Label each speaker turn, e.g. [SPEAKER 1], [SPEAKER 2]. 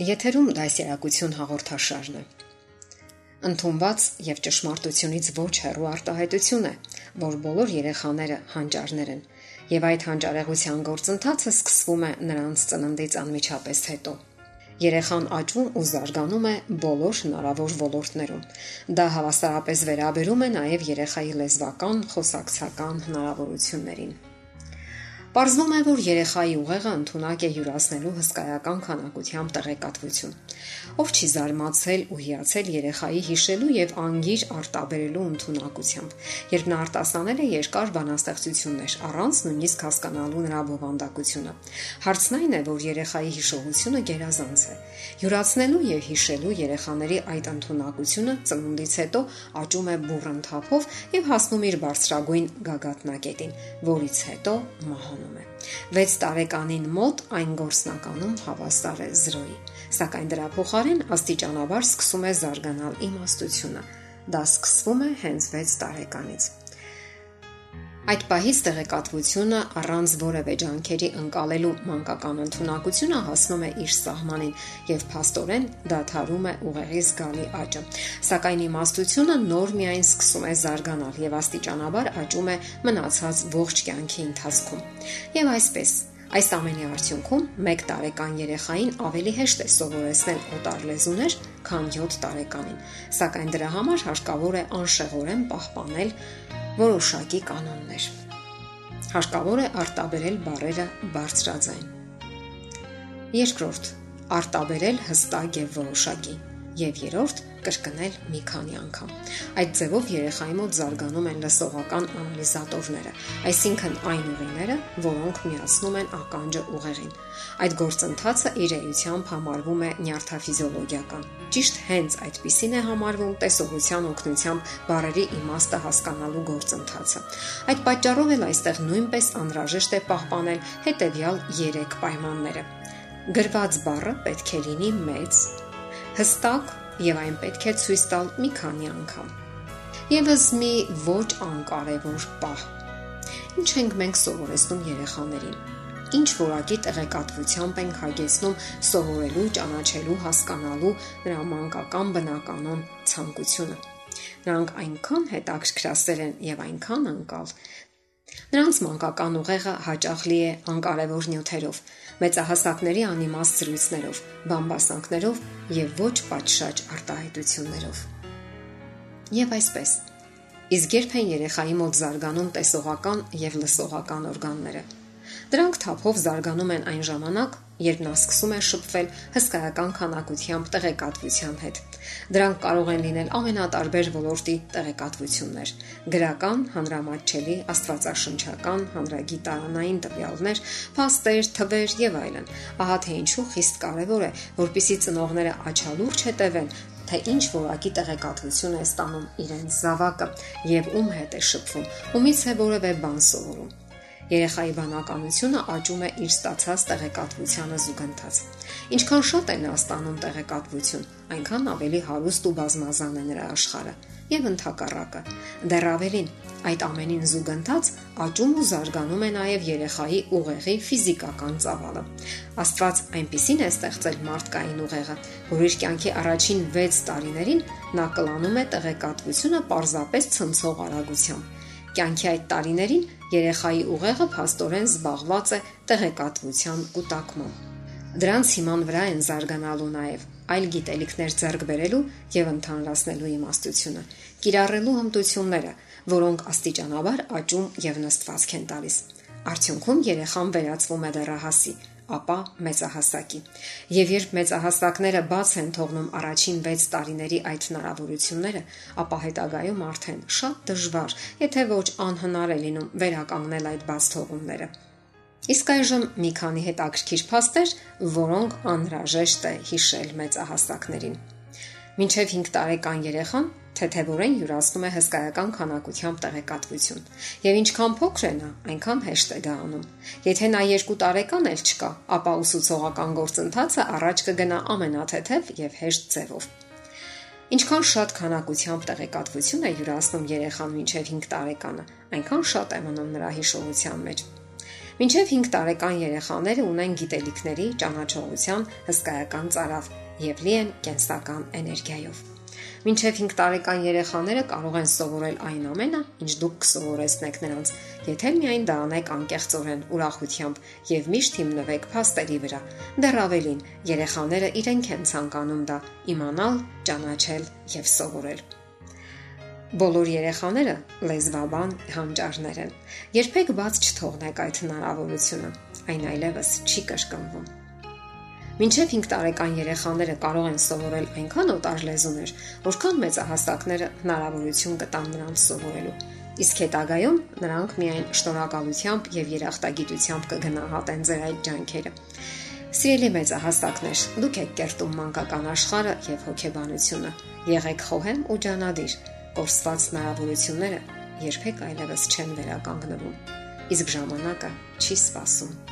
[SPEAKER 1] Եթերում դասերակցություն հաղորդաշարն է։ Ընթոնված եւ ճշմարտությունից ոչ հեռու արտահայտություն է, որ բոլոր երեխաները հանճարներ են, եւ այդ հանճարեղության գործընթացը սկսվում է նրանց ծննդից անմիջապես հետո։ Երեխան աճում ու զարգանում է բոլոր հնարավոր ոլորտներում։ Դա հավասարապես վերաբերում է նաև երեխայի լեզվական, խոսակցական հնարավորություններին։ Պարզվում է, որ երեխայի ուղեղը ընդունակ է յուրացնելու հսկայական քանակությամբ տեղեկատվություն։ Ով չի զարմացել ու հիացել երեխայի հիշելու եւ անգիր արտաբերելու ընդունակությամբ, երբ նա արտասանել է երկար բանաստեղծություններ առանց նույնիսկ հասկանալու նրա բովանդակությունը։ Հարցն այն է, որ երեխայի հիշողությունը գերազանց է։ Յուրացնելու եւ հիշելու երեխաների այդ ընդունակությունը ծնունդից հետո աճում է բուրըն թափով եւ հասնում իր բարձրագույն գագաթնակետին, որից հետո մահանում ստանում է։ 6 տարեկանին մոտ այն գործնականում հավասար է 0-ի, սակայն դրա փոխարեն աստիճանաբար սկսում է զարգանալ իմաստությունը։ Դա սկսվում է հենց 6 տարեկանից։ Այդ պահից տեղեկատվությունը առանց որևէ ջանքերի ընկալելու մանկական ընտունակությունը հասնում է իր սահմանին եւ փաստորեն դադարում է ուղեղի զգալի աճը։ Սակայն իմաստությունը նոր միայն սկսում է զարգանալ եւ աստիճանաբար աճում է մնացած ողջ կյանքի ընթացքում։ Եվ այսպես Այս ամենի արդյունքում 1 տարեկան երեխային ավելի հեշտ է սովորեցնել օտար լեզուներ, քան 7 տարեկանին, սակայն դրա համար հարկավոր է անշեղորեն պահպանել որոշակի կանոններ։ Հարկավոր է արտաբերել բարերը բարձրաձայն։ Երկրորդ՝ արտաբերել հստակ եւ որոշակի։ Եվ երրորդ՝ կրկնել մի քանի անգամ։ Այդ ձևով երեխայի մոտ զարգանում են լսողական անալիզատորները, այսինքն այն ուղիները, որոնք միացնում են ականջը ուղեղին։ Այդ գործընթացը իր էությամբ համարվում է նյարդաֆիզիոլոգիական։ Ճիշտ հենց այդպիսին է համարվում տեսողության օգնությամբ բարերի իմաստը հասկանալու գործընթացը։ Այդ պատճառով էլ այստեղ նույնպես անհրաժեշտ է պահպանել հետևյալ 3 պայմանները։ Գրված բառը պետք է լինի մեծ, հստակ եւ այն պետք է ցույց տալ մի քանի անգամ։ Եվս մի ոչ անկարևոր պահ։ Ինչ ենք մենք սովորեցնում երեխաներին։ Ինչ որակի տեղեկատվությամբ ենք հագեցնում սովորելու, ճանաչելու, հասկանալու նրա մանկական բնականon ցանկությունը։ Նրանք այնքան հետաքրքրասեր են եւ այնքան անկալ, Նրանց մանկական ուղեղը հաճախ լի է անկարևոր նյութերով, մեծահասակների անիմաստ զրույցներով, բամբասանքներով եւ ոչ պատշաճ արտահայտություններով։ Եվ այսպես, իսկ երբ են երեխայի մոտ զարգանում տեսողական եւ լսողական օրգանները։ Դրանք թափով զարգանում են այն ժամանակ, երբ նա սկսում է շփվել հսկայական քանակությամբ տեղեկատվության հետ։ Դրանք կարող են լինել ամենատարբեր ոլորտի տեղեկատվություններ՝ գրական, հանրամատչելի, աստվածաշնչական, հանրագիտարանային տվյալներ, փաստեր, թվեր եւ այլն։ Ահա թե ինչու խիստ կարեւոր է, որpիսի ծնողները աչալուրջ հետևեն թե ինչ որակի տեղեկատվություն է ստանում իրենց զավակը եւ ում հետ է շփվում, ումից է որևէ բան սովորում։ Երեխայի բանականությունը աճում է իր ստացած տեղեկատվությանը զուգընթաց։ Ինչքան շատ է նա ստանում տեղեկատվություն, այնքան ավելի հարուստ ու բազմազան է նրա աշխարհը եւ ընդհակառակը։ Դեռ ավելին, այդ ամենին զուգընթաց աճում ու զարգանում է նաև երեխայի ուղեղի ֆիզիկական ծավալը։ Աստված այնպիսին է ստեղծել մարդկային ուղեղը, որ իր կյանքի առաջին 6 տարիներին նա կլանում է տեղեկատվությունը պարզապես ցնցող արագությամբ Կյանքի այդ տարիներին երեխայի ուղեղը փաստորեն զբաղված է տեղեկատվության կուտակմամբ։ Դրանց հիման վրա են զարգանալու նաև այլ գիտելիքներ ձեռք բերելու եւ ընդհանրացնելու իմաստությունը, կիրառելու հմտությունները, որոնք աստիճանաբար աճում եւ նստվածք են տալիս։ Արդյունքում երեխան վերածվում է դեռահասի, ապա մեծահասակի։ Եվ երբ մեծահասակները բաց են թողնում առաջին 6 տարիների այդ հնարավորությունները, ապա հետագայում արդեն շատ դժվար, եթե ոչ անհնար է լինում վերականգնել այդ բաց թողումները։ Իսկ այժմ մի քանի հետաքրքիր փաստեր, որոնք անհրաժեշտ է հիշել մեծահասակներին։ Մինչև 5 տարեկան երեխան թեթևորեն յուրացնում է հսկայական քանակությամբ տեղեկատվություն։ Եվ ինչքան փոքր է նա, այնքան հեշտ է դա անում։ Եթե նա 2 տարեկան էլ չկա, ապա ուսուցողական գործընթացը առաջ կգնա ամենաթեթև եւ հեշտ ձևով։ Ինչքան շատ քանակությամբ տեղեկատվություն է յուրացնում երեխան մինչև 5 տարեկանը, այնքան շատ է մնում նրա հիշողության մեջ։ Մինչև 5 տարեկան երեխաները ունեն գիտելիքների, ճանաչողության հսկայական ծարավ եւ լի են կենսական էներգիայով։ Մինչև 5 տարեկան երեխաները կարող են սովորել այն ամենը, ինչ դուք կսովորեցնեք նրանց, եթե միայն դա անեք անկեղծորեն, ուրախությամբ եւ միշտ հիմնվեք փաստերի վրա։ Դեռ ավելին, երեխաները իրենք են ցանկանում դա իմանալ, ճանաչել եւ սովորել։ Բոլոր երեխաները լեզվաբան հանճարներ են։ Երբեք բաց չթողնեք այդ հնարավորությունը։ Այն այլևս չի կրկնվում։ Մինչև 5 տարեկան երեխաները կարող են սովորել այնքան օտար լեզուներ, որքան մեծահասակները հնարավորություն կտան նրանց սովորելու։ Իսկ հետագայում նրանք միայն շնորհակալությամբ եւ երախտագիտությամբ կգնահատեն ձեր այդ ջանքերը։ Սիրելի մեծահասակներ, դուք եք կերտում մանկական աշխարհը եւ հոգեբանությունը։ Եղեք խոհեմ ու ջանադիր։ Կորսված հնարավորությունները երբեք այլևս չեն վերականգնվում։ Իսկ ժամանակը չի սпасում։